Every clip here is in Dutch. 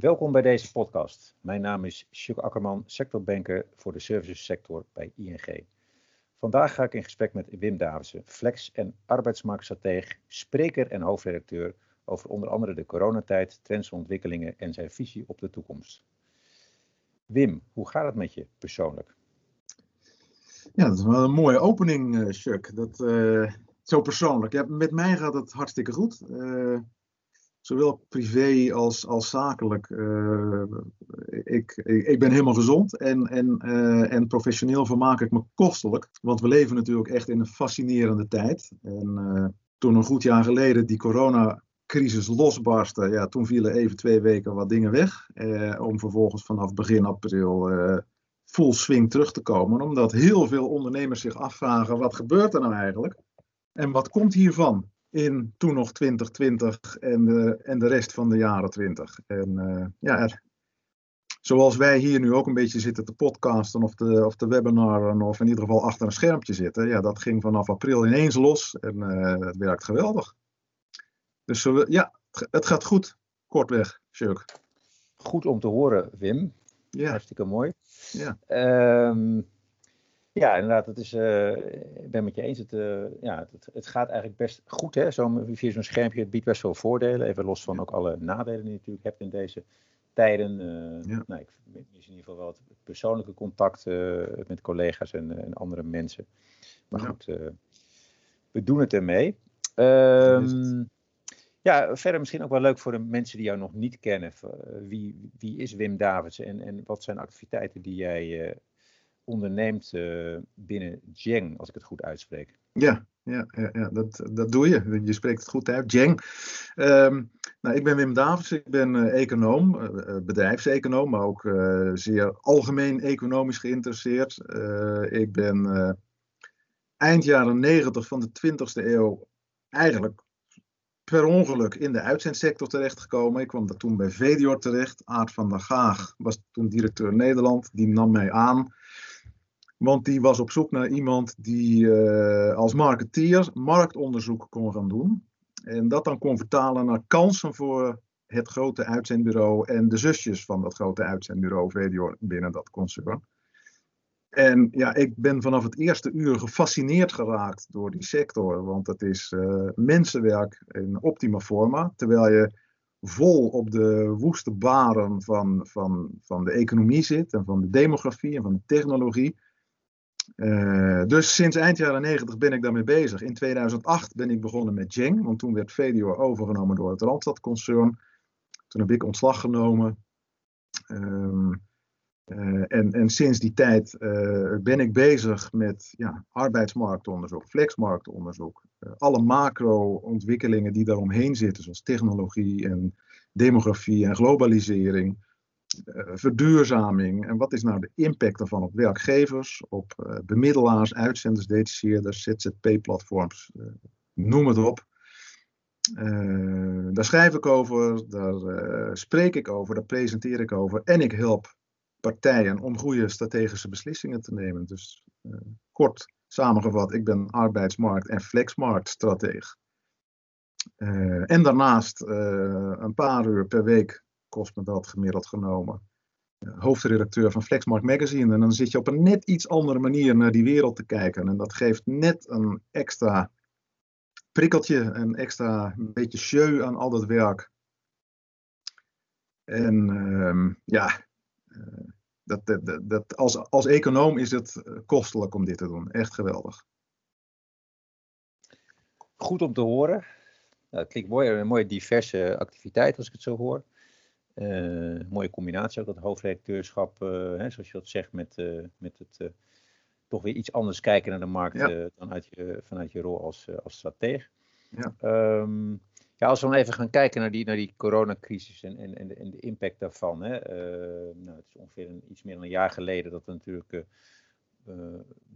Welkom bij deze podcast. Mijn naam is Chuck Akkerman, sectorbanker voor de servicesector bij ING. Vandaag ga ik in gesprek met Wim Davidsen, flex- en arbeidsmarktstratege, spreker en hoofdredacteur over onder andere de coronatijd, trends en ontwikkelingen en zijn visie op de toekomst. Wim, hoe gaat het met je persoonlijk? Ja, dat is wel een mooie opening, Chuck. Dat, uh, zo persoonlijk. Met mij gaat het hartstikke goed. Uh, zowel privé als, als zakelijk. ik, ik, ik, ben helemaal gezond en, en, en professioneel vermaak ik me kostelijk. Want we leven natuurlijk echt in een fascinerende tijd. En toen een goed jaar geleden die coronacrisis losbarstte, ja, toen vielen even twee weken wat dingen weg. om vervolgens vanaf begin april full swing terug te komen. Omdat heel veel ondernemers zich afvragen: wat gebeurt er nou eigenlijk? En wat komt hiervan in toen nog 2020 en de, en de rest van de jaren 20? En uh, ja, er, zoals wij hier nu ook een beetje zitten te podcasten of te, of te webinaren of in ieder geval achter een schermpje zitten. Ja, dat ging vanaf april ineens los en uh, het werkt geweldig. Dus uh, ja, het gaat goed, kortweg, Chuck. Goed om te horen, Wim. Ja. Hartstikke mooi. Ja. Um, ja, inderdaad, het is, uh, ik ben met je eens. Het, uh, ja, het, het, gaat eigenlijk best goed. Hè? Zo, via zo'n schermpje, het biedt best veel voordelen. Even los van ook alle nadelen die je natuurlijk hebt in deze tijden. Uh, ja. nou, ik mis in ieder geval wel het persoonlijke contact met collega's en, en, andere mensen. Maar goed, we doen het ermee. Um, ja, verder misschien ook wel leuk voor de mensen die jou nog niet kennen. Wie, wie is Wim Davids en, en wat zijn activiteiten die jij onderneemt uh, binnen Jeng, als ik het goed uitspreek. Ja, ja, ja, ja dat, dat doe je. Je spreekt het goed uit. Jeng. Um, nou, ik ben Wim Davids, ik ben uh, econoom, uh, bedrijfseconoom, maar ook zeer algemeen economisch geïnteresseerd. ik ben eind jaren 90 van de 20e eeuw eigenlijk per ongeluk in de uitzendsector terechtgekomen. Ik kwam daar toen bij Vedior terecht. Aart van der Gaag was toen directeur Nederland. Die nam mij aan. Want die was op zoek naar iemand die uh, als marketeer marktonderzoek kon gaan doen. En dat dan kon vertalen naar kansen voor het grote uitzendbureau en de zusjes van dat grote uitzendbureau VDO binnen dat concern. En ja, ik ben vanaf het eerste uur gefascineerd geraakt door die sector, want het is uh, mensenwerk in optima forma, terwijl je vol op de woeste baren van, van, van de economie zit en van de demografie en van de technologie. Uh, dus sinds eind jaren 90 ben ik daarmee bezig. In 2008 ben ik begonnen met Jeng, want toen werd VDO overgenomen door het Randstad-concern. Toen heb ik ontslag genomen. Um, uh, en, en sinds die tijd uh, ben ik bezig met ja, arbeidsmarktonderzoek, flexmarktonderzoek. alle macro-ontwikkelingen die daaromheen zitten, zoals technologie en demografie en globalisering. Eh, verduurzaming en wat is nou de impact daarvan op werkgevers, op uh, bemiddelaars, uitzenders, detacheerders, ZZP-platforms, uh, noem het op. daar schrijf ik over, daar spreek ik over, daar presenteer ik over en ik help partijen om goede strategische beslissingen te nemen. Dus kort samengevat, ik ben arbeidsmarkt- en flexmarktstrateeg. en daarnaast een paar uur per week kost me dat gemiddeld genomen. hoofdredacteur van Flexmark Magazine. En dan zit je op een net iets andere manier naar die wereld te kijken. En dat geeft net een extra prikkeltje, een extra beetje show aan al dat werk. En uh, ja, uh, dat, dat, dat, als, als econoom is het kostelijk om dit te doen. Echt geweldig. Goed om te horen. Nou, het klinkt mooi, een mooie diverse activiteit als ik het zo hoor. Uh, mooie combinatie ook, dat hoofdredacteurschap, uh, hè, zoals je dat zegt, met, uh, met het toch weer iets anders kijken naar de markt dan uit je, vanuit je rol als, als strateeg. Ja. Um, ja, als we dan even gaan kijken naar die, naar die coronacrisis en, en, en, de, en de impact daarvan. Hè. nou, het is ongeveer een, iets meer dan een jaar geleden dat het natuurlijk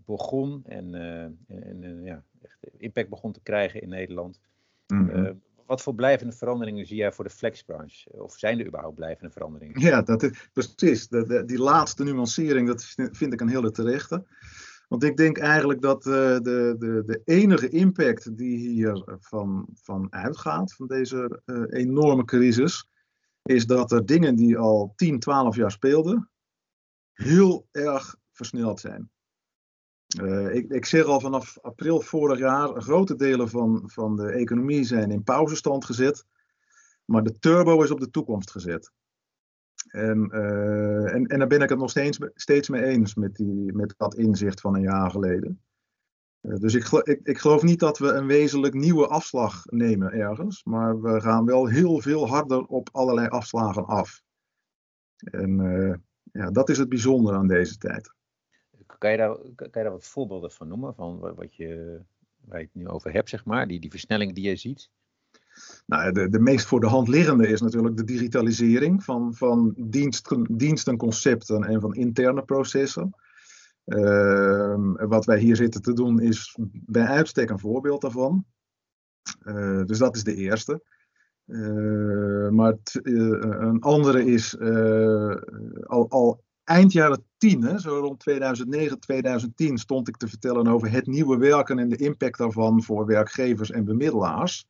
begon en, en, en ja, echt impact begon te krijgen in Nederland. Mm -hmm wat voor blijvende veranderingen zie jij voor de flexbranche? Of zijn er überhaupt blijvende veranderingen? Ja, dat is, precies. De, die laatste nuancering, dat vind ik een hele terechte. Want ik denk eigenlijk dat uh, de, de, de enige impact die hier van, van uitgaat, van deze enorme crisis, is dat er dingen die al 10, 12 jaar speelden, heel erg versneld zijn. Uh, ik, ik zeg al vanaf april vorig jaar, grote delen van, van de economie zijn in pauzestand gezet, maar de turbo is op de toekomst gezet. En, uh, en, en daar ben ik het nog steeds, steeds mee eens met, die, met dat inzicht van een jaar geleden. Uh, dus ik, ik, ik geloof niet dat we een wezenlijk nieuwe afslag nemen ergens, maar we gaan wel heel veel harder op allerlei afslagen af. En ja, dat is het bijzondere aan deze tijd. Kan je daar, wat voorbeelden van noemen, van wat je, waar je het nu over hebt, zeg maar, die, die versnelling die je ziet? Nou, de, de meest voor de hand liggende is natuurlijk de digitalisering van, van dienst, dienstenconcepten en van interne processen. Uh, wat wij hier zitten te doen is bij uitstek een voorbeeld daarvan. Uh, dus dat is de eerste. Uh, maar een andere is al, al eind jaren 10, hè, zo rond 2009, 2010, stond ik te vertellen over het nieuwe werken en de impact daarvan voor werkgevers en bemiddelaars.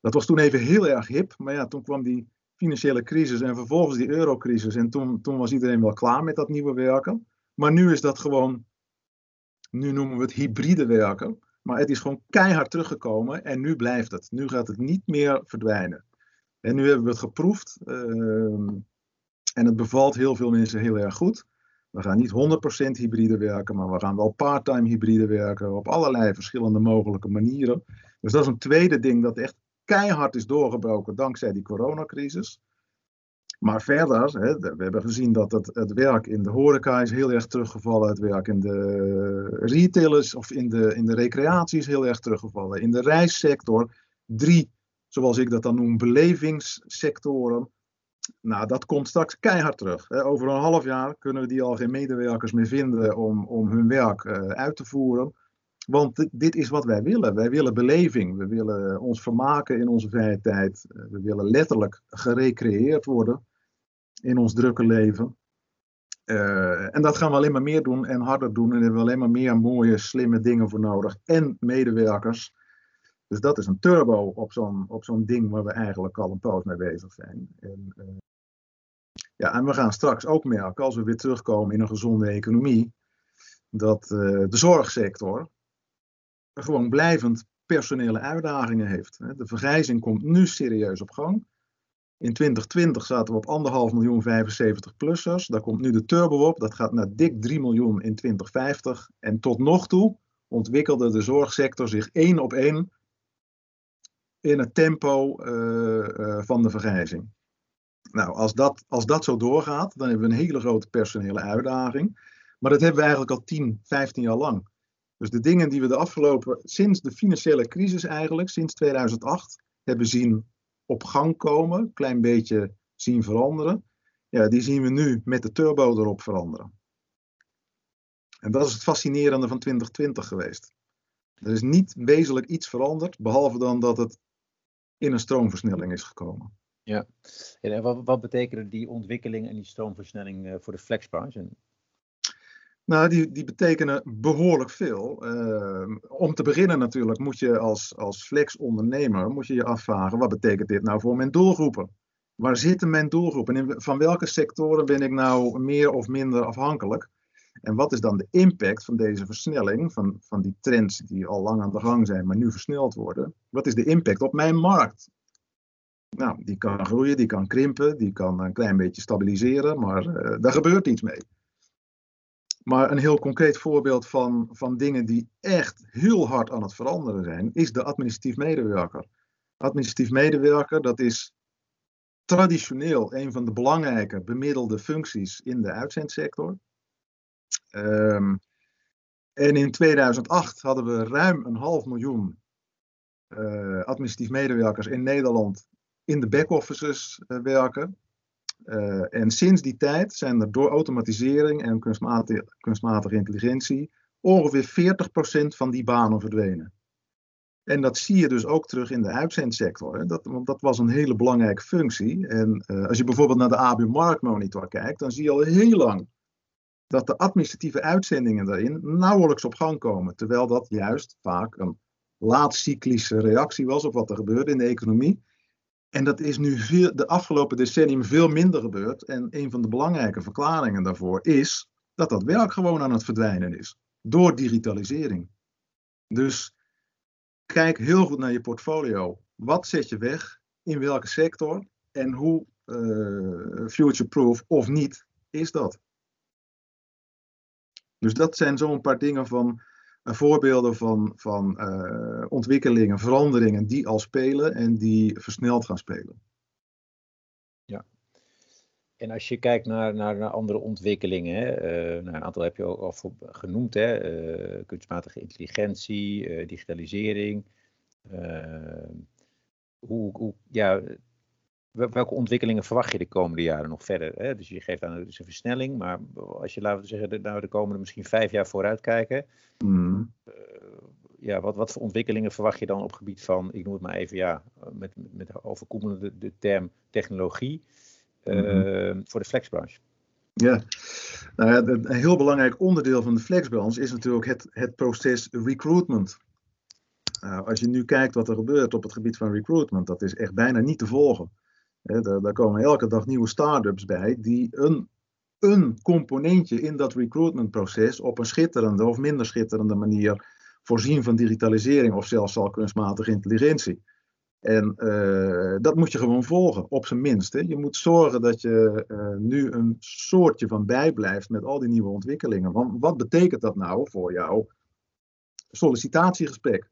Dat was toen even heel erg hip, maar ja, toen kwam die financiële crisis en vervolgens die eurocrisis. En toen, toen was iedereen wel klaar met dat nieuwe werken. Maar nu is dat gewoon, nu noemen we het hybride werken. Maar het is gewoon keihard teruggekomen en nu blijft het. Nu gaat het niet meer verdwijnen. En nu hebben we het geproefd. Uh, en het bevalt heel veel mensen heel erg goed. We gaan niet 100% hybride werken, maar we gaan wel part-time hybride werken op allerlei verschillende mogelijke manieren. Dus dat is een tweede ding dat echt keihard is doorgebroken dankzij die coronacrisis. Maar verder, we hebben gezien dat het, het, werk in de horeca is heel erg teruggevallen. Het werk in de retailers of in de, in de recreatie is heel erg teruggevallen. In de reissector, drie, zoals ik dat dan noem, belevingssectoren. Nou, dat komt straks keihard terug. Over een half jaar kunnen we die al geen medewerkers meer vinden om, om hun werk uh, uit te voeren. Want dit is wat wij willen. Wij willen beleving. We willen ons vermaken in onze vrije tijd. Eh, we willen letterlijk gerecreëerd worden in ons drukke leven. En dat gaan we alleen maar meer doen en harder doen. En daar hebben we alleen maar meer mooie, slimme dingen voor nodig. En medewerkers. Dus dat is een turbo op zo'n, zo'n ding waar we eigenlijk al een poos mee bezig zijn. En, uh, ja, en we gaan straks ook merken, als we weer terugkomen in een gezonde economie, dat uh, de zorgsector, gewoon blijvend personele uitdagingen heeft. De vergrijzing komt nu serieus op gang. In 2020 zaten we op anderhalf miljoen 75-plussers. Daar komt nu de turbo op. Dat gaat naar dik 3 miljoen in 2050. En tot nog toe ontwikkelde de zorgsector zich één op één in het tempo uh, uh, van de vergrijzing. Nou, als dat, als dat zo doorgaat, dan hebben we een hele grote personele uitdaging. Maar dat hebben we eigenlijk al 10, 15 jaar lang. Dus de dingen die we de afgelopen, sinds de financiële crisis eigenlijk, sinds 2008, hebben zien op gang komen, een klein beetje zien veranderen, ja, die zien we nu met de turbo erop veranderen. En dat is het fascinerende van 2020 geweest. Er is niet wezenlijk iets veranderd, behalve dan dat het in een stroomversnelling is gekomen. Ja, en wat, wat betekenen die ontwikkeling en die stroomversnelling eh, voor de flexbranche? Nou, die, die betekenen behoorlijk veel. Uh, om te beginnen natuurlijk moet je als, als flex-ondernemer moet je, je afvragen, wat betekent dit nou voor mijn doelgroepen? Waar zitten mijn doelgroepen? En van welke sectoren ben ik nou meer of minder afhankelijk? En wat is dan de impact van deze versnelling, van, van die trends die al lang aan de gang zijn, maar nu versneld worden? Wat is de impact op mijn markt? Nou, die kan groeien, die kan krimpen, die kan een klein beetje stabiliseren, maar uh, daar gebeurt iets mee. Maar een heel concreet voorbeeld van, van dingen die echt heel hard aan het veranderen zijn, is de administratief medewerker. Administratief medewerker, dat is traditioneel een van de belangrijke bemiddelde functies in de uitzendsector. Um, en in 2008 hadden we ruim een half miljoen uh, administratief medewerkers in Nederland in de back-offices uh, werken. Uh, en sinds die tijd zijn er door automatisering en kunstmatige, kunstmatige intelligentie ongeveer 40% van die banen verdwenen. En dat zie je dus ook terug in de uitzendsector. Hè. Dat, want dat was een hele belangrijke functie. En als je bijvoorbeeld naar de ABU Marktmonitor kijkt, dan zie je al heel lang dat de administratieve uitzendingen daarin nauwelijks op gang komen. Terwijl dat juist vaak een laatcyclische reactie was op wat er gebeurde in de economie. En dat is nu veel, de afgelopen decennium veel minder gebeurd. En een van de belangrijke verklaringen daarvoor is dat dat werk gewoon aan het verdwijnen is. Door digitalisering. Dus kijk heel goed naar je portfolio. Wat zet je weg? In welke sector? En hoe uh, future-proof of niet is dat? Dus dat zijn zo'n paar dingen van uh, voorbeelden van, van uh, ontwikkelingen, veranderingen die al spelen en die versneld gaan spelen. Ja. En als je kijkt naar, naar, naar andere ontwikkelingen, hè, uh, nou, een aantal heb je ook al genoemd, hè, kunstmatige intelligentie, digitalisering. hoe, hoe, ja, welke ontwikkelingen verwacht je de komende jaren nog verder? Hè? Dus je geeft aan dus een versnelling, maar als je laten we zeggen, nou, de komende misschien vijf jaar vooruit kijken. Mm. Uh, ja, wat, wat voor ontwikkelingen verwacht je dan op gebied van, ik noem het maar even, ja, met, met overkoepelende de, term technologie uh, mm. voor de flexbranche? Ja, nou ja, een heel belangrijk onderdeel van de flexbranche is natuurlijk het, het proces recruitment. Uh, als je nu kijkt wat er gebeurt op het gebied van recruitment, dat is echt bijna niet te volgen daar, komen elke dag nieuwe start-ups bij die een, een componentje in dat recruitmentproces op een schitterende of minder schitterende manier voorzien van digitalisering of zelfs al kunstmatige intelligentie. En uh, dat moet je gewoon volgen, op zijn minst. Hè. Je moet zorgen dat je uh, nu een soortje van bijblijft met al die nieuwe ontwikkelingen. Want wat betekent dat nou voor jouw sollicitatiegesprek?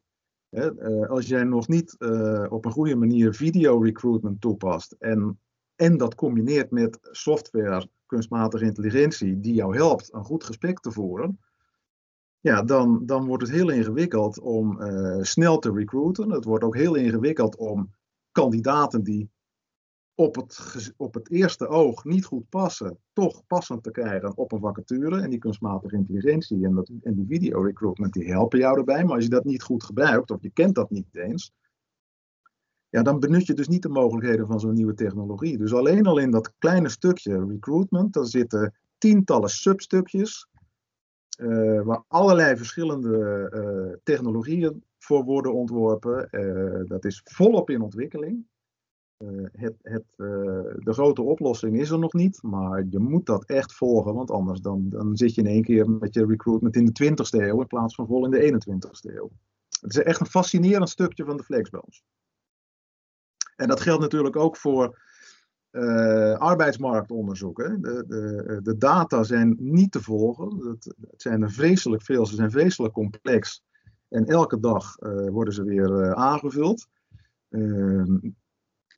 Eh, als jij nog niet eh, op een goede manier video recruitment toepast en, en dat combineert met software, kunstmatige intelligentie, die jou helpt een goed gesprek te voeren, ja, dan, dan wordt het heel ingewikkeld om uh, snel te recruiten. Het wordt ook heel ingewikkeld om kandidaten die op het, op het eerste oog niet goed passen, toch passend te krijgen op een vacature. En die kunstmatige intelligentie en, dat, en die video recruitment, die helpen jou erbij. Maar als je dat niet goed gebruikt, of je kent dat niet eens, ja, dan benut je dus niet de mogelijkheden van zo'n nieuwe technologie. Dus alleen al in dat kleine stukje recruitment, daar zitten tientallen substukjes, uh, waar allerlei verschillende uh, technologieën voor worden ontworpen. Uh, dat is volop in ontwikkeling. Eh, het, het, eh, de grote oplossing is er nog niet, maar je moet dat echt volgen, want anders dan, dan zit je in één keer met je recruitment in de 20ste eeuw in plaats van vol in de 21ste eeuw. Het is echt een fascinerend stukje van de flexbranche. En dat geldt natuurlijk ook voor uh, arbeidsmarktonderzoek. Hè. De, de, de, data zijn niet te volgen. Het, zijn er vreselijk veel, ze zijn vreselijk complex. En elke dag worden ze weer aangevuld.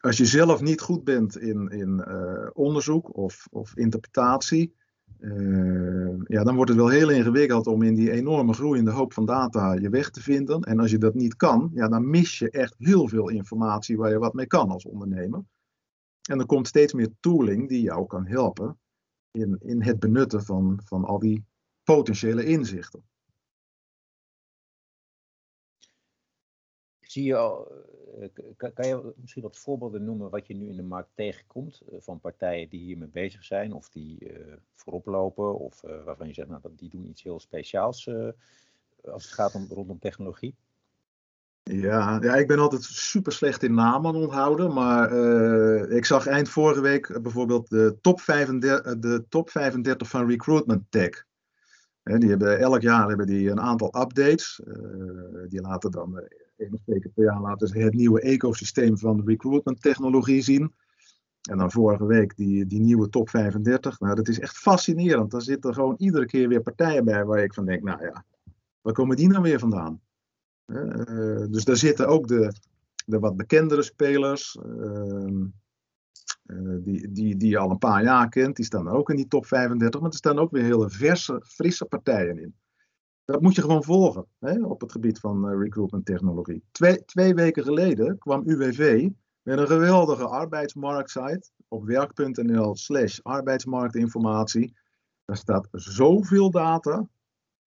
Als je zelf niet goed bent in, in uh, onderzoek of, of interpretatie, uh, ja, dan wordt het wel heel ingewikkeld om in die enorme groeiende hoop van data je weg te vinden. En als je dat niet kan, ja, dan mis je echt heel veel informatie waar je wat mee kan als ondernemer. En er komt steeds meer tooling die jou kan helpen in, in het benutten van, van al die potentiële inzichten. Zie je eh, kan, je misschien wat voorbeelden noemen wat je nu in de markt tegenkomt eh, van partijen die hiermee bezig zijn of die uh, voorop lopen of waarvan je zegt nou, die doen iets heel speciaals als het gaat om, rondom technologie? Ja, ja, ik ben altijd super slecht in namen onthouden, maar ik zag eind vorige week bijvoorbeeld de top 35, de top 35 van Recruitment Tech. die hebben, elk jaar hebben die een aantal updates. die laten dan of twee per jaar laten het nieuwe ecosysteem van recruitment technologie zien. En dan vorige week die, die nieuwe top 35. Nou, dat is echt fascinerend. Daar zitten gewoon iedere keer weer partijen bij waar ik van denk, nou ja, waar komen die nou weer vandaan? Uh, dus daar zitten ook de, de wat bekendere spelers, uh, uh, die, die, die je al een paar jaar kent, die staan ook in die top 35. Maar er staan ook weer hele verse, frisse partijen in. Dat moet je gewoon volgen hè, op het gebied van uh, recruitment technologie. Twee, twee weken geleden kwam UWV met een geweldige arbeidsmarktsite op werk.nl slash arbeidsmarktinformatie. Daar staat zoveel data,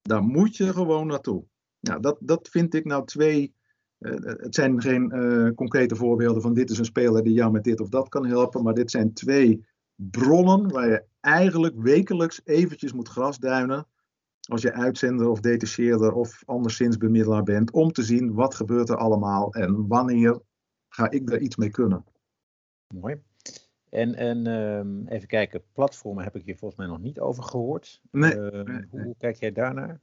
daar moet je gewoon naartoe. Nou, dat, dat vind ik nou twee. Uh, het zijn geen uh, concrete voorbeelden van dit is een speler die jou met dit of dat kan helpen, maar dit zijn twee bronnen waar je eigenlijk wekelijks eventjes moet grasduinen als je uitzender of detacheerder of anderszins bemiddelaar bent, om te zien wat gebeurt er allemaal en wanneer ga ik daar iets mee kunnen. Mooi. En, en um, even kijken, platformen heb ik hier volgens mij nog niet over gehoord. Nee, uh, nee, hoe, kijk jij daarnaar?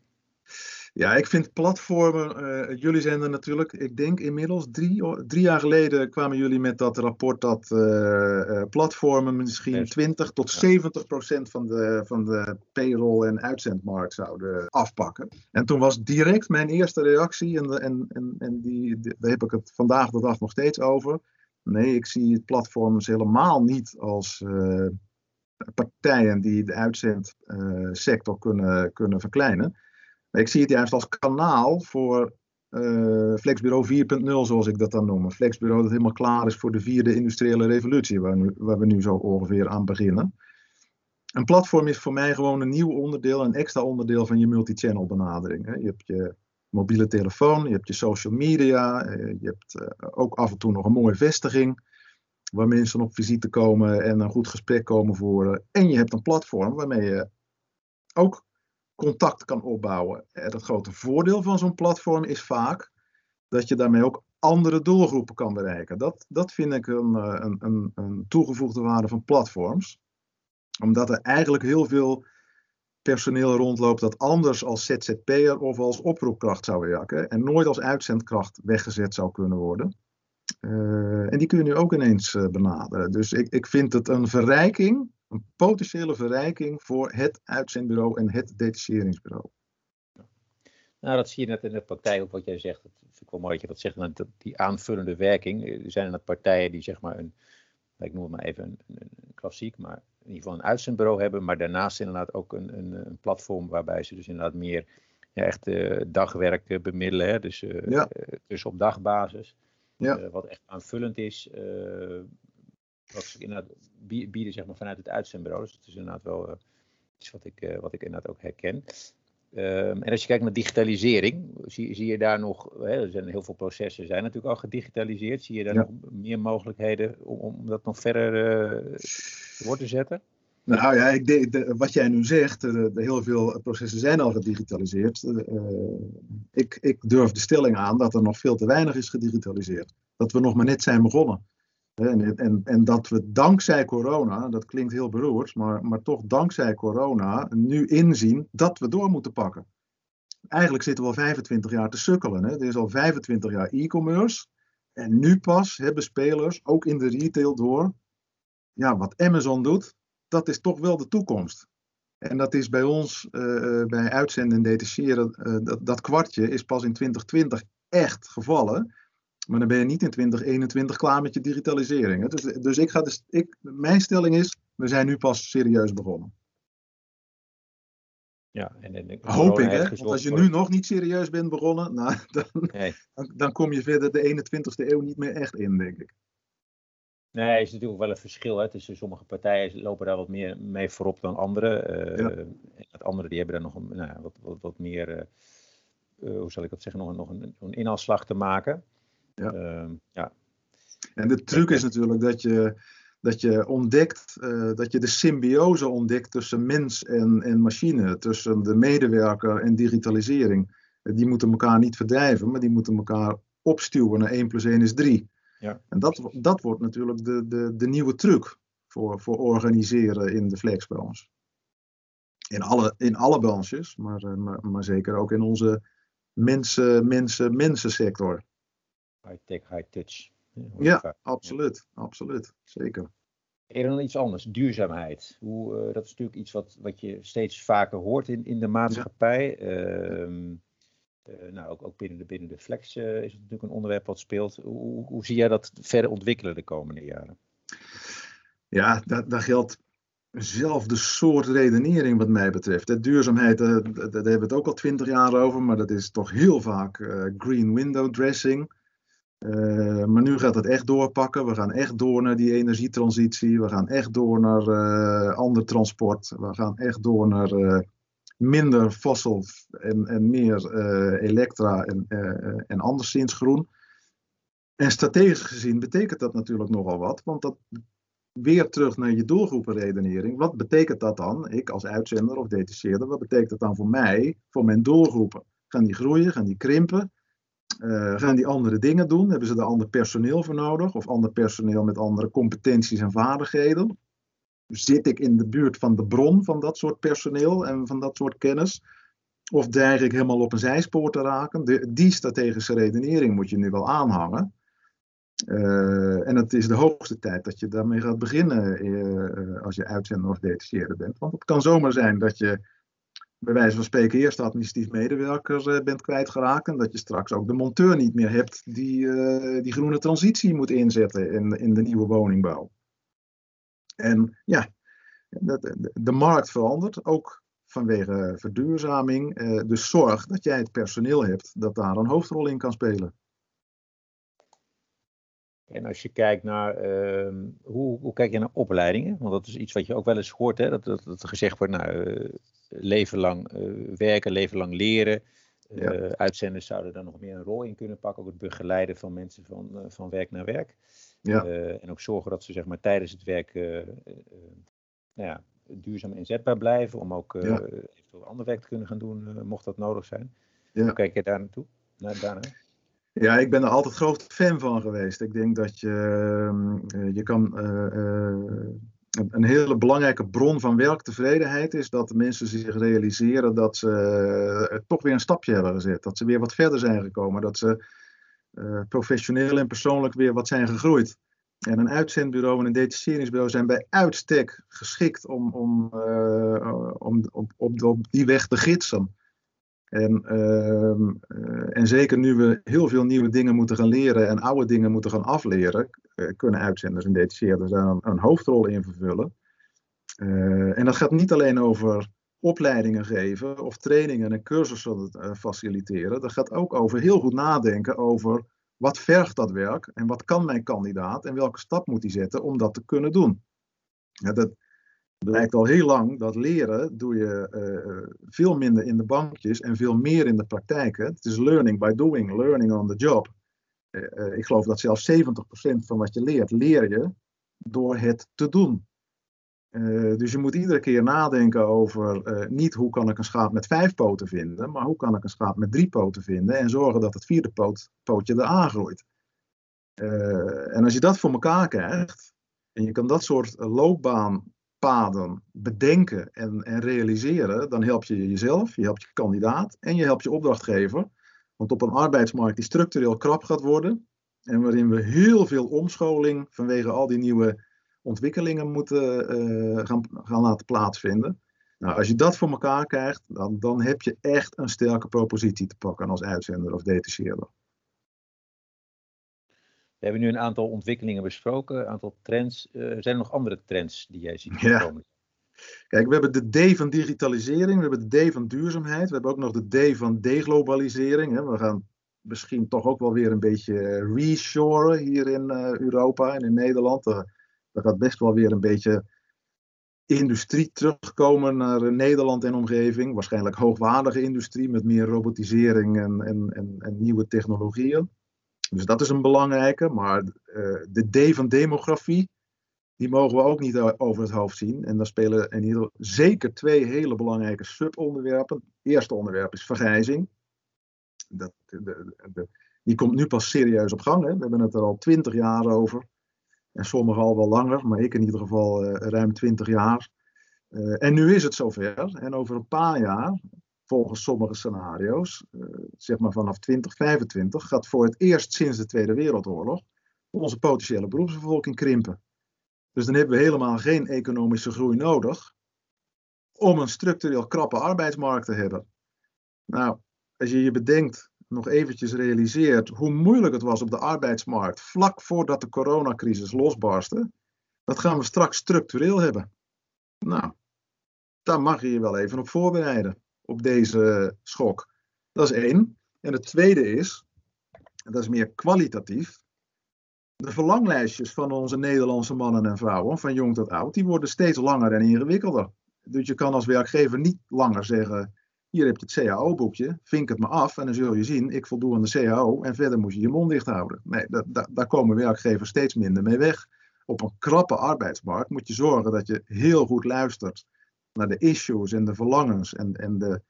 Ja, ik vind platformen, uh, jullie zijn er natuurlijk, ik denk inmiddels drie, drie jaar geleden kwamen jullie met dat rapport dat uh, platformen misschien 20 tot 70 procent van de, van de payroll- en uitzendmarkt zouden afpakken. En toen was direct mijn eerste reactie, en, en, en, en die, die, daar heb ik het vandaag de dag nog steeds over. Nee, ik zie platforms helemaal niet als partijen die de uitzendsector kunnen, kunnen verkleinen. Ik zie het juist als kanaal voor uh, Flexbureau 4.0, zoals ik dat dan noem. Een flexbureau dat helemaal klaar is voor de vierde industriële revolutie, waar, we nu zo ongeveer aan beginnen. Een platform is voor mij gewoon een nieuw onderdeel, een extra onderdeel van je multi-channel benadering. Je hebt je mobiele telefoon, je hebt je social media, je hebt uh, ook af en toe nog een mooie vestiging waar mensen op visite komen en een goed gesprek komen voeren. En je hebt een platform waarmee je ook contact kan opbouwen. Het grote voordeel van zo'n platform is vaak dat je daarmee ook andere doelgroepen kan bereiken. Dat, dat vind ik een, een, een, een toegevoegde waarde van platforms. Omdat er eigenlijk heel veel personeel rondloopt dat anders als ZZP'er of als oproepkracht zou werken en nooit als uitzendkracht weggezet zou kunnen worden. Uh, en die kun je nu ook ineens benaderen. Dus ik, ik vind het een verrijking, een potentiële verrijking voor het uitzendbureau en het detacheringsbureau. Nou, dat zie je net in de praktijk ook wat jij zegt. Dat vind ik wel mooi dat je dat zegt. Dat die aanvullende werking. Er zijn er partijen die zeg maar een, ik noem het maar even een, een, klassiek, maar in ieder geval een uitzendbureau hebben. Maar daarnaast inderdaad ook een, een, een platform waarbij ze dus inderdaad meer ja, echt uh, dagwerk bemiddelen. Hè? Dus, uh, ja. dus op dagbasis. Ja. Uh, wat echt aanvullend is. Uh, wat ze inderdaad bieden zeg maar, vanuit het uitzendbureau. Dus het is inderdaad wel uh, iets wat ik, wat ik inderdaad ook herken. Um, en als je kijkt naar digitalisering, zie, zie je daar nog, hè, er zijn heel veel processen zijn natuurlijk al gedigitaliseerd. Zie je daar Ja. nog meer mogelijkheden om, om dat nog verder door te zetten? Nou ja, ik de, wat jij nu zegt, de, de heel veel processen zijn al gedigitaliseerd. Uh, ik, ik durf de stelling aan dat er nog veel te weinig is gedigitaliseerd. Dat we nog maar net zijn begonnen. En, en, en dat we dankzij corona, dat klinkt heel beroerd, maar, maar toch dankzij corona nu inzien dat we door moeten pakken. Eigenlijk zitten we al 25 jaar te sukkelen. Hè? Er is al 25 jaar e-commerce. En nu pas hebben spelers, ook in de retail, door. Ja, wat Amazon doet, dat is toch wel de toekomst. En dat is bij ons, uh, bij uitzenden en detacheren, uh, dat, dat, kwartje is pas in 2020 echt gevallen. Maar dan ben je niet in 2021 klaar met je digitalisering. Hè? Dus, dus ik ga dus, ik, mijn stelling is, we zijn nu pas serieus begonnen. Ja, en, en Hoop ik, hè? Want als je nu nog niet serieus bent begonnen, nou, dan, nee. dan, dan kom je verder de 21ste eeuw niet meer echt in, denk ik. Nee, er is natuurlijk wel een verschil. Hè, tussen sommige partijen lopen daar wat meer mee voorop dan anderen. Uh, ja. En andere die hebben daar nog een, nou, wat, wat, wat meer, uh, uh, hoe zal ik dat zeggen, nog, een, nog een, een inhaalslag te maken. Ja. Ehm, ja. En de truc is natuurlijk dat je, dat je ontdekt, uh, dat je de symbiose ontdekt tussen mens en, en machine, tussen de medewerker en digitalisering. Die moeten elkaar niet verdrijven, maar die moeten elkaar opstuwen naar 1 plus 1 is 3. Ja. En dat, dat wordt natuurlijk de, de, de nieuwe truc voor, voor organiseren in de flexbranche. In alle, in alle branches, maar, maar, maar zeker ook in onze mensen, mensen, mensensector. High tech, high touch. Ja, absoluut, absoluut, zeker. En dan iets anders, duurzaamheid. Hoe, uh, dat is natuurlijk iets wat, wat je steeds vaker hoort in, in de maatschappij. Ja. Uh, uh, nou, ook, ook binnen de, binnen de flex uh, is het natuurlijk een onderwerp wat speelt. Hoe, hoe zie jij dat verder ontwikkelen de komende jaren? Ja, daar, daar geldt eenzelfde soort redenering wat mij betreft. De duurzaamheid, daar hebben we het ook al twintig jaar over, maar dat is toch heel vaak green window dressing. Uh, maar nu gaat het echt doorpakken. We gaan echt door naar die energietransitie. We gaan echt door naar uh, ander transport. We gaan echt door naar uh, minder fossiel en, en meer elektra en, en anderszins groen. En strategisch gezien betekent dat natuurlijk nogal wat. Want dat weer terug naar je doelgroepenredenering. Wat betekent dat dan? Ik als uitzender of detacheerder, wat betekent dat dan voor mij, voor mijn doelgroepen? Gaan die groeien? Gaan die krimpen? Gaan die andere dingen doen? Hebben ze er ander personeel voor nodig? Of ander personeel met andere competenties en vaardigheden? Zit ik in de buurt van de bron van dat soort personeel en van dat soort kennis? Of dreig ik helemaal op een zijspoor te raken? De, die strategische redenering moet je nu wel aanhangen. Uh, en het is de hoogste tijd dat je daarmee gaat beginnen uh, als je uitzender of detacheerder bent. Want het kan zomaar zijn dat je bij wijze van spreken eerst administratief medewerker uh, bent kwijtgeraakt. En dat je straks ook de monteur niet meer hebt die die groene transitie moet inzetten in, in de nieuwe woningbouw. En ja, de, de markt verandert, ook vanwege verduurzaming. dus zorg dat jij het personeel hebt dat daar een hoofdrol in kan spelen. En als je kijkt naar, uh, hoe, hoe kijk je naar opleidingen? Want dat is iets wat je ook wel eens hoort, hè? Dat, dat, dat er gezegd wordt, nou, uh, leven lang uh, werken, leven lang leren. Ja. Eh, uitzenders zouden daar nog meer een rol in kunnen pakken. Ook het begeleiden van mensen van, van werk naar werk. Ja. en ook zorgen dat ze zeg maar, tijdens het werk nou ja, duurzaam inzetbaar blijven. Om ook ja. eventueel ander werk te kunnen gaan doen, mocht dat nodig zijn. Ja. Hoe kijk je daar naartoe? Naar, daarna? Ja, ik ben er altijd groot fan van geweest. Ik denk dat je, uh, je kan. Uh, een hele belangrijke bron van werktevredenheid is dat mensen zich realiseren dat ze toch weer een stapje hebben gezet. Dat ze weer wat verder zijn gekomen. Dat ze professioneel en persoonlijk weer wat zijn gegroeid. En een uitzendbureau en een detacheringsbureau zijn bij uitstek geschikt om, om, om, om, op die weg te gidsen. En, uh, en zeker nu we heel veel nieuwe dingen moeten gaan leren en oude dingen moeten gaan afleren, uh, kunnen uitzenders en detacheerders daar een, een, hoofdrol in vervullen. Uh, en dat gaat niet alleen over opleidingen geven of trainingen en cursussen faciliteren. Dat gaat ook over heel goed nadenken over wat vergt dat werk en wat kan mijn kandidaat en welke stap moet hij zetten om dat te kunnen doen. Ja, dat, blijkt al heel lang dat leren doe je uh, veel minder in de bankjes en veel meer in de praktijk. Hè? Het is learning by doing, learning on the job. Uh, ik geloof dat zelfs 70% van wat je leert, leer je door het te doen. dus je moet iedere keer nadenken over niet hoe kan ik een schaap met vijf poten vinden, maar hoe kan ik een schaap met drie poten vinden en zorgen dat het vierde poot, pootje er aangroeit. en als je dat voor elkaar krijgt, en je kan dat soort loopbaan paden bedenken en, en realiseren, dan help je jezelf, je helpt je kandidaat en je helpt je opdrachtgever. Want op een arbeidsmarkt die structureel krap gaat worden en waarin we heel veel omscholing vanwege al die nieuwe ontwikkelingen moeten gaan, gaan laten plaatsvinden. Nou, als je dat voor elkaar krijgt, dan, dan heb je echt een sterke propositie te pakken als uitzender of detacheerder. We hebben nu een aantal ontwikkelingen besproken, een aantal trends. Uh, zijn er nog andere trends die jij ziet ja. komen? Kijk, we hebben de D van digitalisering, we hebben de D van duurzaamheid, we hebben ook nog de D van deglobalisering. Hè. We gaan misschien toch ook wel weer een beetje reshoren hier in uh, Europa en in Nederland. Er gaat best wel weer een beetje industrie terugkomen naar Nederland en omgeving. Waarschijnlijk hoogwaardige industrie met meer robotisering en, en, en, en nieuwe technologieën. Dus dat is een belangrijke. Maar uh, de D van demografie, die mogen we ook niet over het hoofd zien. En daar spelen in ieder zeker twee hele belangrijke subonderwerpen. Het eerste onderwerp is vergrijzing. Dat, de, de, die komt nu pas serieus op gang. Hè. We hebben het er al twintig jaar over. En sommigen al wel langer, maar ik in ieder geval uh, ruim twintig jaar. En nu is het zover. En over een paar jaar volgens sommige scenario's, uh, zeg maar vanaf 2025, gaat voor het eerst sinds de Tweede Wereldoorlog onze potentiële beroepsbevolking krimpen. Dus dan hebben we helemaal geen economische groei nodig om een structureel krappe arbeidsmarkt te hebben. Nou, als je je bedenkt, nog eventjes realiseert hoe moeilijk het was op de arbeidsmarkt vlak voordat de coronacrisis losbarstte, dat gaan we straks structureel hebben. Nou, daar mag je je wel even op voorbereiden op deze schok. Dat is één. En het tweede is, en dat is meer kwalitatief, de verlanglijstjes van onze Nederlandse mannen en vrouwen, van jong tot oud, die worden steeds langer en ingewikkelder. Dus je kan als werkgever niet langer zeggen, hier heb je het CAO-boekje, vink het maar af en dan zul je zien, ik voldoe aan de CAO en verder moet je je mond dicht houden. Nee, daar komen werkgevers steeds minder mee weg. Op een krappe arbeidsmarkt moet je zorgen dat je heel goed luistert naar de issues en de verlangens en, en de,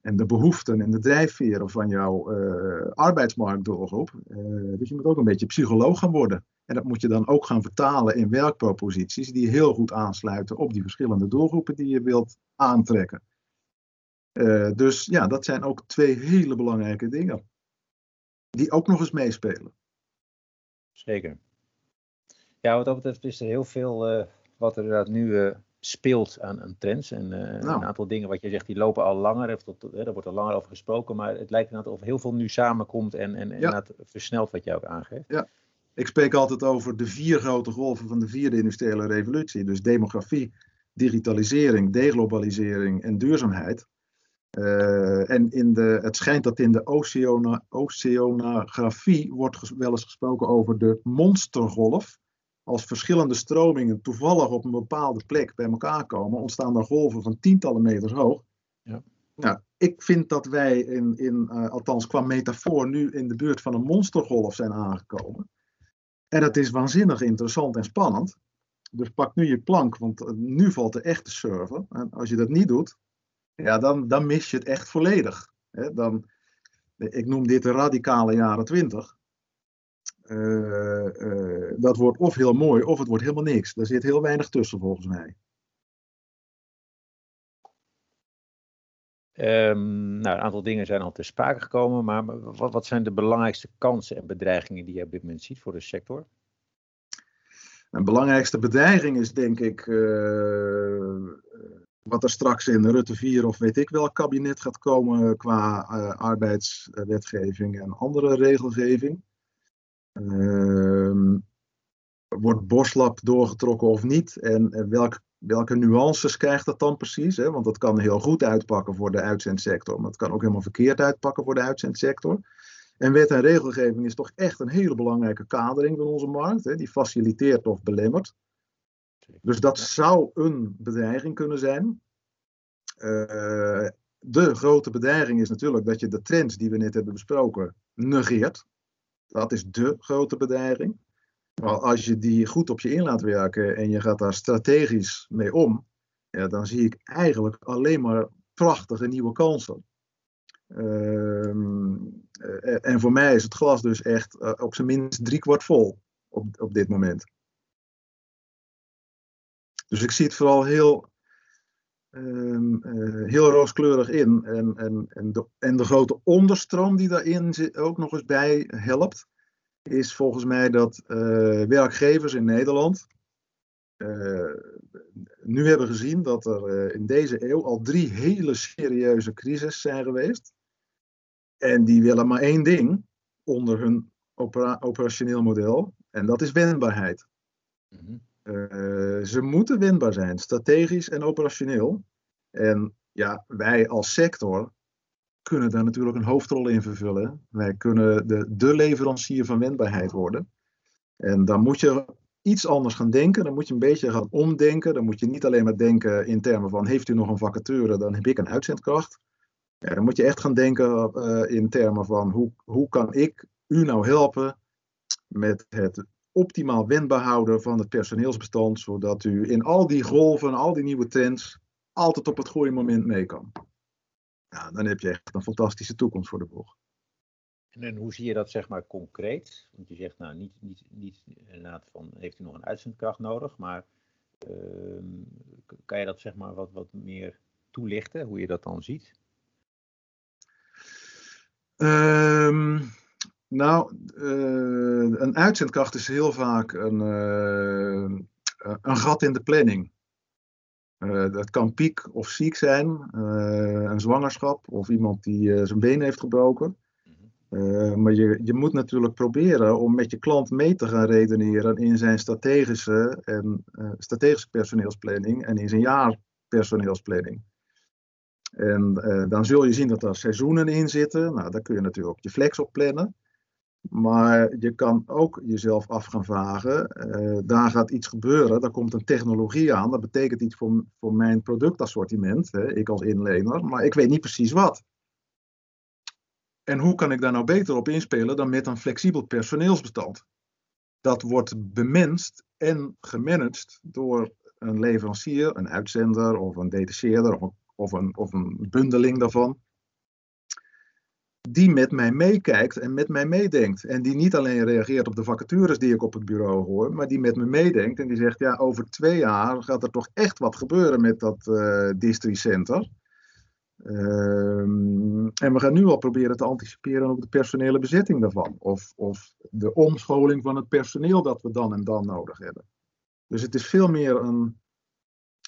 en de behoeften en de drijfveren van jouw uh, arbeidsmarktdoelgroep. Uh, dus je moet ook een beetje psycholoog gaan worden. En dat moet je dan ook gaan vertalen in werkproposities die heel goed aansluiten op die verschillende doelgroepen die je wilt aantrekken. Uh, dus ja, dat zijn ook twee hele belangrijke dingen. Die ook nog eens meespelen. Zeker. Ja, wat dat betreft is er heel veel wat er inderdaad nu speelt aan, aan, trends. En nou. een aantal dingen wat je zegt, die lopen al langer. Daar wordt al langer over gesproken. Maar het lijkt inderdaad of heel veel nu samenkomt en, en, ja. en versnelt wat jij ook aangeeft. Ja, ik spreek altijd over de vier grote golven van de vierde industriële revolutie. Dus demografie, digitalisering, deglobalisering en duurzaamheid. Uh, en in de, het schijnt dat in de oceana, oceanografie wordt wel eens gesproken over de monstergolf als verschillende stromingen toevallig op een bepaalde plek bij elkaar komen, ontstaan er golven van tientallen meters hoog. Ja. Nou, ik vind dat wij, in, in, eh, althans qua metafoor, nu in de buurt van een monstergolf zijn aangekomen. En dat is waanzinnig interessant en spannend. Dus pak nu je plank, want eh, nu valt de echte server. En als je dat niet doet, ja, dan, dan mis je het echt volledig. Dan, ik noem dit de radicale jaren 20 dat wordt of heel mooi of het wordt helemaal niks. Daar zit heel weinig tussen volgens mij. Um, nou, een aantal dingen zijn al te sprake gekomen, maar wat, wat, zijn de belangrijkste kansen en bedreigingen die je op dit moment ziet voor de sector? De belangrijkste bedreiging is denk ik uh, wat er straks in Rutte 4 of weet ik welk kabinet gaat komen qua uh, arbeidswetgeving en andere regelgeving. Uh, wordt Boslap doorgetrokken of niet? En, en welk, welke nuances krijgt dat dan precies? Hè? Want dat kan heel goed uitpakken voor de uitzendsector, maar het kan ook helemaal verkeerd uitpakken voor de uitzendsector. En wet en regelgeving is toch echt een hele belangrijke kadering van onze markt, hè? die faciliteert of belemmert. Dus dat zou een bedreiging kunnen zijn. Uh, de grote bedreiging is natuurlijk dat je de trends die we net hebben besproken negeert. Dat is de grote bedreiging. Maar als je die goed op je in laat werken en je gaat daar strategisch mee om, ja, dan zie ik eigenlijk alleen maar prachtige nieuwe kansen. Uh, en voor mij is het glas dus echt uh, op zijn minst driekwart vol op, op dit moment. Dus ik zie het vooral heel, um, uh, heel rooskleurig in. En, en, en, de, en de grote onderstroom die daarin ook nog eens bij helpt, is volgens mij dat uh, werkgevers in Nederland uh, nu hebben gezien dat er in deze eeuw al drie hele serieuze crises zijn geweest. En die willen maar één ding onder hun opera operationeel model, en dat is wendbaarheid. Mm. Uh, ze moeten wendbaar zijn, strategisch en operationeel. En ja, wij als sector kunnen daar natuurlijk een hoofdrol in vervullen. Wij kunnen de, de leverancier van wendbaarheid worden. En dan moet je iets anders gaan denken. Dan moet je een beetje gaan omdenken. Dan moet je niet alleen maar denken in termen van: heeft u nog een vacature, dan heb ik een uitzendkracht. Dan moet je echt gaan denken uh, in termen van: hoe, hoe kan ik u nou helpen met het optimaal wendbaar houden van het personeelsbestand, zodat u in al die golven, al die nieuwe trends, altijd op het goede moment mee kan. Ja, dan heb je echt een fantastische toekomst voor de boeg. En, en hoe zie je dat zeg maar concreet? Want je zegt nou niet, niet, niet inderdaad van heeft u nog een uitzendkracht nodig, maar uh, kan je dat zeg maar wat, wat meer toelichten, hoe je dat dan ziet? Um, nou, uh, een uitzendkracht is heel vaak een, uh, een gat in de planning. Uh, dat kan piek of ziek zijn, een zwangerschap of iemand die zijn been heeft gebroken. maar je, je moet natuurlijk proberen om met je klant mee te gaan redeneren in zijn strategische, en, strategische personeelsplanning en in zijn jaarpersoneelsplanning. En dan zul je zien dat er seizoenen in zitten. Nou, daar kun je natuurlijk ook je flex op plannen. Maar je kan ook jezelf af gaan vragen, uh, daar gaat iets gebeuren, daar komt een technologie aan, dat betekent iets voor, voor mijn productassortiment, hè, ik als inlener, maar ik weet niet precies wat. En hoe kan ik daar nou beter op inspelen dan met een flexibel personeelsbestand? Dat wordt bemenst en gemanaged door een leverancier, een uitzender of een detacheerder of, een, of een bundeling daarvan. Die met mij meekijkt en met mij meedenkt. En die niet alleen reageert op de vacatures die ik op het bureau hoor, maar die met me meedenkt en die zegt, ja, over twee jaar gaat er toch echt wat gebeuren met dat uh, districtcenter. Ehm, en we gaan nu al proberen te anticiperen op de personele bezetting daarvan. Of, of de omscholing van het personeel dat we dan en dan nodig hebben. Dus het is veel meer een,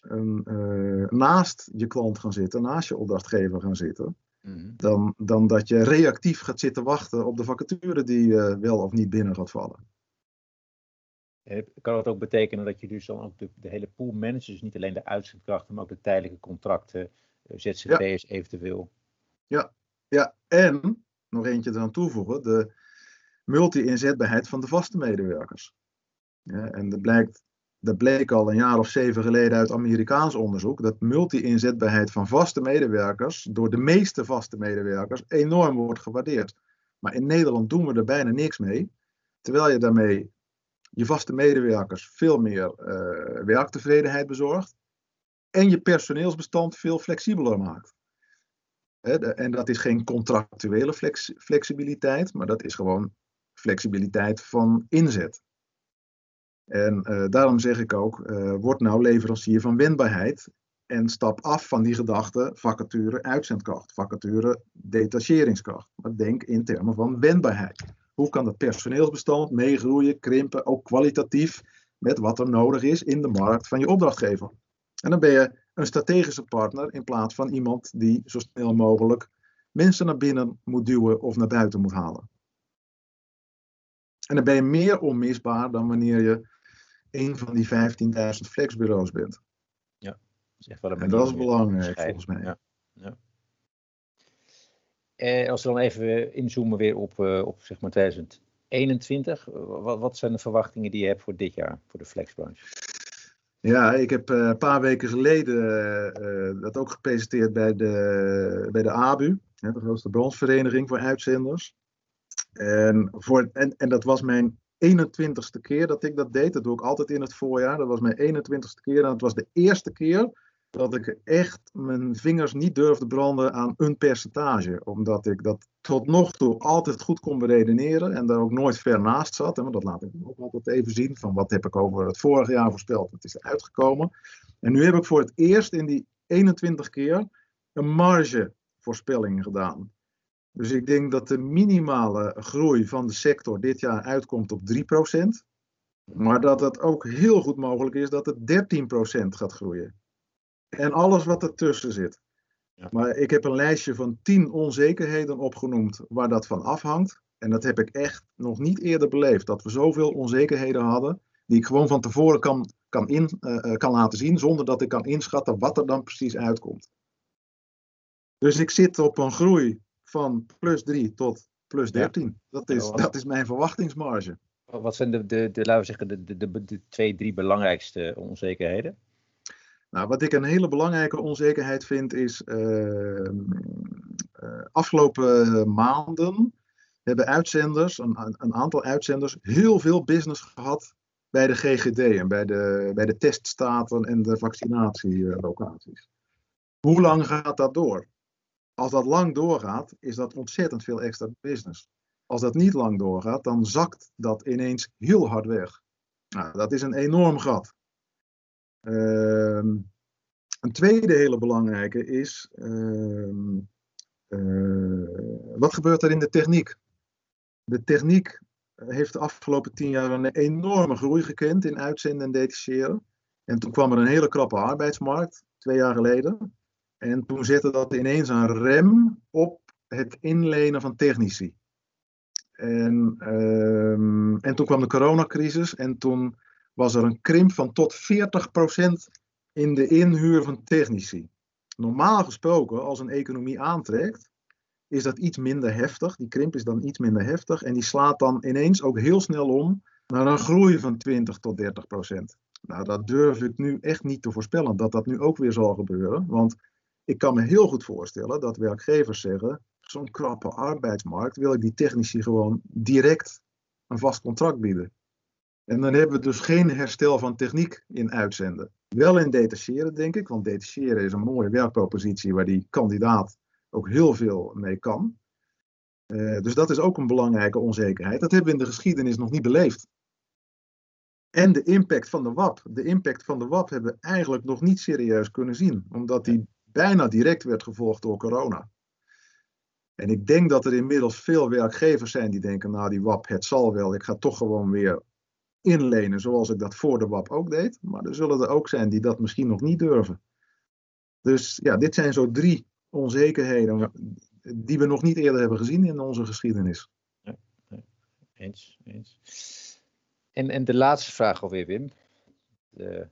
een uh, naast je klant gaan zitten, naast je opdrachtgever gaan zitten. Mhm. Dan, dan dat je reactief gaat zitten wachten op de vacature die uh, wel of niet binnen gaat vallen. Kan dat ook betekenen dat je dus dan ook de, de hele pool managers, dus niet alleen de uitzendkrachten, maar ook de tijdelijke contracten, eh, ZZP'ers ja. eventueel? Ja, ja, en nog eentje eraan toevoegen, de multi-inzetbaarheid van de vaste medewerkers. Ja, en dat blijkt dat bleek al een jaar of zeven geleden uit Amerikaans onderzoek, dat multi-inzetbaarheid van vaste medewerkers door de meeste vaste medewerkers enorm wordt gewaardeerd. Maar in Nederland doen we er bijna niks mee, terwijl je daarmee je vaste medewerkers veel meer uh, werktevredenheid bezorgt en je personeelsbestand veel flexibeler maakt. En dat is geen contractuele flex flexibiliteit, maar dat is gewoon flexibiliteit van inzet. En uh, daarom zeg ik ook, uh, word nou leverancier van wendbaarheid en stap af van die gedachte vacature uitzendkracht, vacature detacheringskracht. Maar denk in termen van wendbaarheid. Hoe kan het personeelsbestand meegroeien, krimpen, ook kwalitatief, met wat er nodig is in de markt van je opdrachtgever. En dan ben je een strategische partner in plaats van iemand die zo snel mogelijk mensen naar binnen moet duwen of naar buiten moet halen. En dan ben je meer onmisbaar dan wanneer je een van die 15.000 flexbureaus bent. Ja, dat is echt wel een En dat is belangrijk volgens mij. Ja. ja. En als we dan even inzoomen weer op, uh, op zeg maar 2021, wat, wat zijn de verwachtingen die je hebt voor dit jaar, voor de flexbranche? Ja, ik heb uh, een paar weken geleden uh, dat ook gepresenteerd bij de, bij de ABU, hè, de grootste branchevereniging voor uitzenders. En, voor, en, en dat was mijn 21ste keer dat ik dat deed. Dat doe ik altijd in het voorjaar. Dat was mijn 21ste keer. En het was de eerste keer dat ik echt mijn vingers niet durfde branden aan een percentage. Omdat ik dat tot nog toe altijd goed kon beredeneren en daar ook nooit ver naast zat. En dat laat ik ook altijd even zien van wat heb ik over het vorige jaar voorspeld. Het is er uitgekomen. En nu heb ik voor het eerst in die 21 keer een margevoorspelling gedaan. Dus ik denk dat de minimale groei van de sector dit jaar uitkomt op 3%. Maar dat het ook heel goed mogelijk is dat het 13% gaat groeien. En alles wat ertussen zit. Ja. Maar ik heb een lijstje van 10 onzekerheden opgenoemd waar dat van afhangt. En dat heb ik echt nog niet eerder beleefd. Dat we zoveel onzekerheden hadden. Die ik gewoon van tevoren kan, kan, in, uh, kan laten zien. Zonder dat ik kan inschatten wat er dan precies uitkomt. Dus ik zit op een groei van plus 3 tot plus 13. Dat, is, dat is mijn verwachtingsmarge. Wat zijn de, de, de, laten we zeggen, de, de, de, de twee, drie belangrijkste onzekerheden? Nou, wat ik een hele belangrijke onzekerheid vind is, uh, uh, afgelopen maanden hebben uitzenders, een, een, aantal uitzenders, heel veel business gehad bij de GGD en bij de, bij de teststaten en de vaccinatielocaties. Hoe lang gaat dat door? Als dat lang doorgaat, is dat ontzettend veel extra business. Als dat niet lang doorgaat, dan zakt dat ineens heel hard weg. Nou, dat is een enorm gat. Ehm, een tweede hele belangrijke is, ehm, eh, wat gebeurt er in de techniek? De techniek heeft de afgelopen tien jaar een enorme groei gekend in uitzenden en detacheren. En toen kwam er een hele krappe arbeidsmarkt, twee jaar geleden. En toen zette dat ineens een rem op het inlenen van technici. En, um, en toen kwam de coronacrisis en toen was er een krimp van tot 40% in de inhuur van technici. Normaal gesproken, als een economie aantrekt, is dat iets minder heftig. Die krimp is dan iets minder heftig en die slaat dan ineens ook heel snel om naar een groei van 20 tot 30 procent. Nou, dat durf ik nu echt niet te voorspellen dat dat nu ook weer zal gebeuren. Want ik kan me heel goed voorstellen dat werkgevers zeggen: zo'n krappe arbeidsmarkt wil ik die technici gewoon direct een vast contract bieden. En dan hebben we dus geen herstel van techniek in uitzenden. Wel in detacheren, denk ik, want detacheren is een mooie werkpropositie waar die kandidaat ook heel veel mee kan. dus dat is ook een belangrijke onzekerheid. Dat hebben we in de geschiedenis nog niet beleefd. En de impact van de WAP. De impact van de WAP hebben we eigenlijk nog niet serieus kunnen zien, omdat die bijna direct werd gevolgd door corona. En ik denk dat er inmiddels veel werkgevers zijn die denken, nou die WAP, het zal wel, ik ga toch gewoon weer inlenen zoals ik dat voor de WAP ook deed. Maar er zullen er ook zijn die dat misschien nog niet durven. Dus ja, dit zijn zo drie onzekerheden die we nog niet eerder hebben gezien in onze geschiedenis. Ja, eens, eens. En, en de laatste vraag alweer, Wim. De,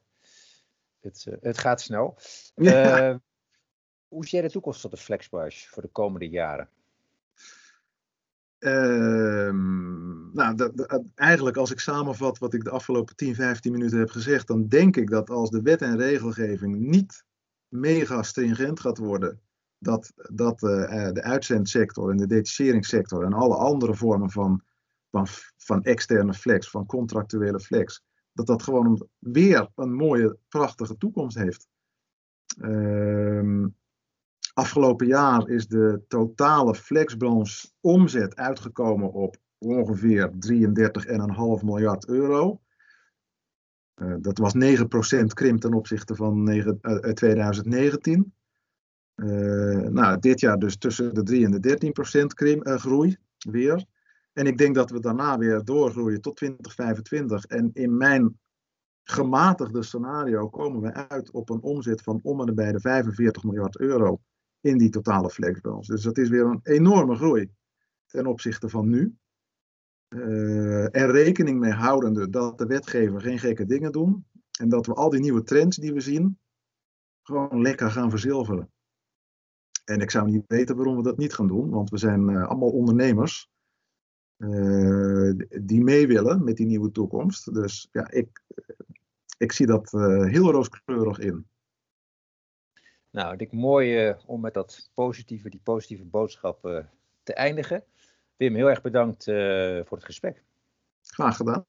het, eh, het gaat snel. Ja. Uh, hoe zie jij de toekomst van de flexbranche voor de komende jaren? Ehm, nou, eigenlijk als ik samenvat wat ik de afgelopen 10, 15 minuten heb gezegd, dan denk ik dat als de wet en regelgeving niet mega stringent gaat worden, dat, dat uh, de uitzendsector en de detacheringssector en alle andere vormen van, van, van externe flex, van contractuele flex, dat dat gewoon weer een mooie, prachtige toekomst heeft. Um, Afgelopen jaar is de totale flexbranche omzet uitgekomen op ongeveer 33,5 miljard euro. Uh, dat was 9% krimp ten opzichte van 9, uh, 2019. Uh, nou, dit jaar dus tussen de 3 en de 13% krimp, uh, groei weer. En ik denk dat we daarna weer doorgroeien tot 2025. En in mijn gematigde scenario komen we uit op een omzet van om en bij de 45 miljard euro in die totale flexbranche. Dus dat is weer een enorme groei ten opzichte van nu. Uh, er rekening mee houdende dat de wetgever geen gekke dingen doen. En dat we al die nieuwe trends die we zien, gewoon lekker gaan verzilveren. En ik zou niet weten waarom we dat niet gaan doen, want we zijn uh, allemaal ondernemers uh, die mee willen met die nieuwe toekomst. Dus ja, ik, ik zie dat heel rooskleurig in. Nou, ik mooi uh, om met dat positieve, die positieve boodschap uh, te eindigen. Wim, heel erg bedankt uh, voor het gesprek. Graag gedaan.